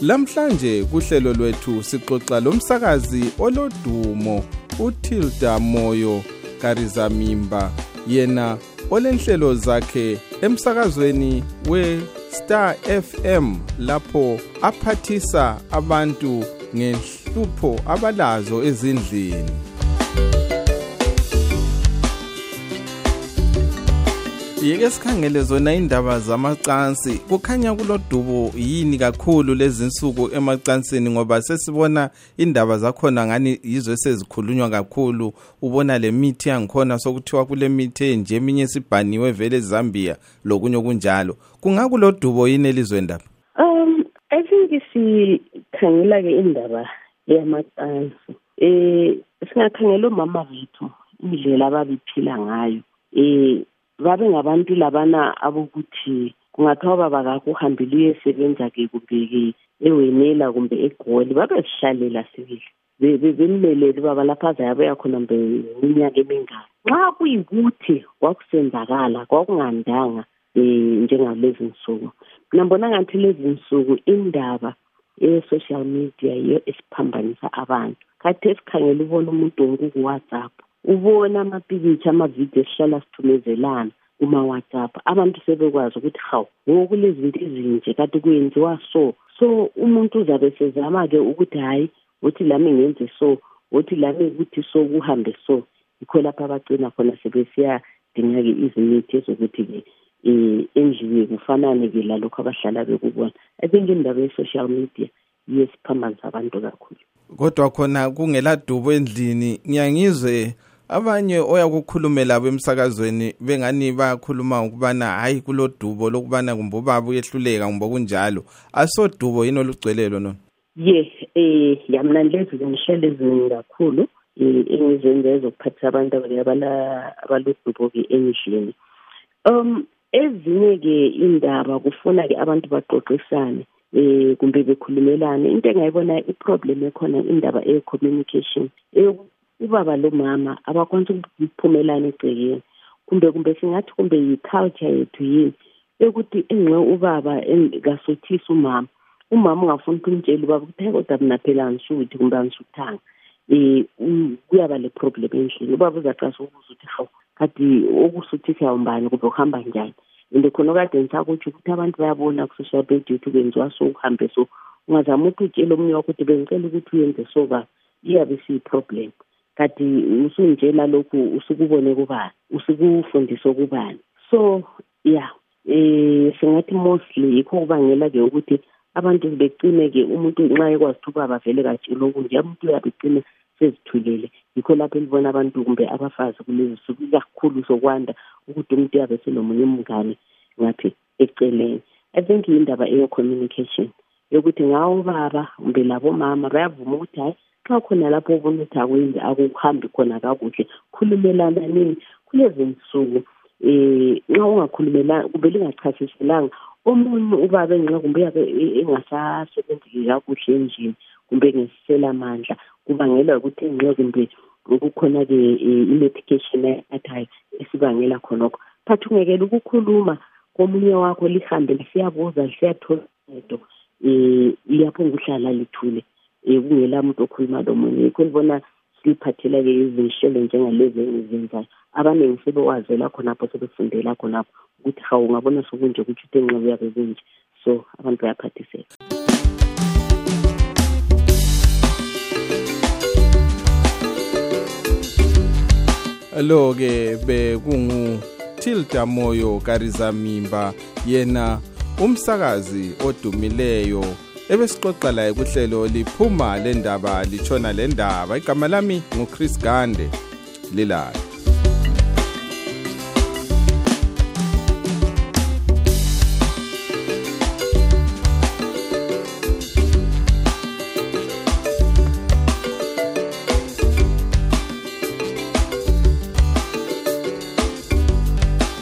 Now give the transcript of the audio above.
lamhlanje kuhlelo lwethu sixoxa lomsakazi olodumo utilda moyo karizamimba yena olenhlelo zakhe emsakazweni we-star fm lapho aphathisa abantu ngenhla izihlupho abalazo ezindlini yeke sikhangele zona indaba zamacansi kukhanya kulodubo yini kakhulu lezinsuku emacansini ngoba sesibona indaba zakhona ngani yizo esezikhulunywa kakhulu ubona lemithi yangikhona sokuthiwa kulemithi enje eminye sibhaniwe vele ezambia lokunye okunjalo kungakulodubo yini elizweni lapha um i think sikhangela-ke indaba yamacansi um singakhangela omama bethu indlela ababephila ngayo um babe ngabantu labana abokuthi kungathiwa ubaba kakho uhambile uyesebenza-ke kumbe-ke ewenela kumbe egoli babezihlalela sibili zimmeleli uba balapha aze abuya khona mbe iminyaka emingaki nxa kuyikuthi kwakusenzakala kwakungandanga um eh, njengalezi nsuku mina mbona ngathi lezi nsuku indaba eye-social media yiyo esiphambanisa abantu khathi esikhangela ubona umuntu wonke kuwhatsapp ubona amapikitsha amavidiyo esihlala sithumezelana kuma-whatsapp abantu sebekwazi ukuthi hawu wo kulezinto ezinje kati kuyenziwa so so umuntu uzabe sezama-ke ukuthi hhayi wothi lami ngenze so wothi lami ukuthi so kuhambe so yikho lapho abagcina khona sebesiyadinga-ke izimithi ezokuthi-ke um endlini kufanane-ke lalokho abahlala bekubona i think indaba ye-social media yesiphambanisa abantu kakhulu kodwa khona kungela dubo endlini ngiyangizwe abanye oyakukhulumela bemsakazweni bengani bayakhuluma ukubana hayi kulodubo lokubana kumbe ubaba uyehluleka kumbe kunjalo asodubo yini olugcwele lona ye um yamna lezi zinhlelo eziningi kakhulu um engizenza ezokuphathisa abantu abalodubo-ke endlini um Ezinye-ke indaba kufuna-ke abantu baxoxisane um kumbe bekhulumelane into engayibona iproblem ekhona indaba eye-communication ubaba lomama abakwanisa ukuphumelana egcekeni kumbe kumbe singathi kumbe yi-culture yethu yini ekuthi engxe ubaba kasuthisi umama umama ungafuni ukuthi umtshele uba kuthe kodwa mna phela angisuthi kumbe angisuthanga um kuyaba le problem endlini ubaba uzacasa ukuza ukuthi hawu kade okusuthisa umbani kumbe kuhamba njani and khona kade ngisakutsho ukuthi abantu bayabona ku-social media ukuthi kwenziwa so uhambe so ungazama ukuthi utshele omunye wakho ukuthi bengicela ukuthi uyenze so ka iyabe isiyi-problem kade usungitshela lokhu usukubone kubani usukufundise okubani so ya um singathi mostly yikho kubangela ke ukuthi abantu becine ke umuntu nxa ekwazi ukuthi ubaba vele katshilo kunje umuntu uyabe ecine sezithulele yikho lapho elibona abantu kumbe abafazi kulezi suku ikakhulu sokwanda ukuthi umuntu uyabe selomunye umngane ngaphi eceleni i think yindaba eyo communication yokuthi ngawo baba kumbe labomama bayavuma ukuthi hayi xa khona lapho ubona ukuthi akwenzi akuhambi khona kakuhle khulumelananini kulezi nsuku um nxa ungakhulumelanga kumbe lingachasiselanga omunye ubaba enxa kumbe uyabe e-, engasasebenzeki kakuhle endlini kumbe ngesisela mandla kubangelwa ukuthi enxa kumbe kukhona-ke eh, i-medication ayithathayo esibangela khonokho but ungekela ukukhuluma komunye wakho lihambe lisiyabuza lisiyathola um eh, liyaphonga ukuhlala lithule um eh, kungela muntu okhuluma lomunye yikho libona siphathela-ke izinhlelo njengalezi engizenzayo abaningi sebewazela khonapho sebefundela khonapho ukuthi hawu ungabona sokunje ukuthi uthe nxa kuyabe kunje so abantu bayaphathiseka lo-ke bekungu tilda moyo karizamimba yena umsakazi odumileyo ebesixoxa laye kuhlelo liphuma lendaba litshona lendaba igama lami nguchris gande lilala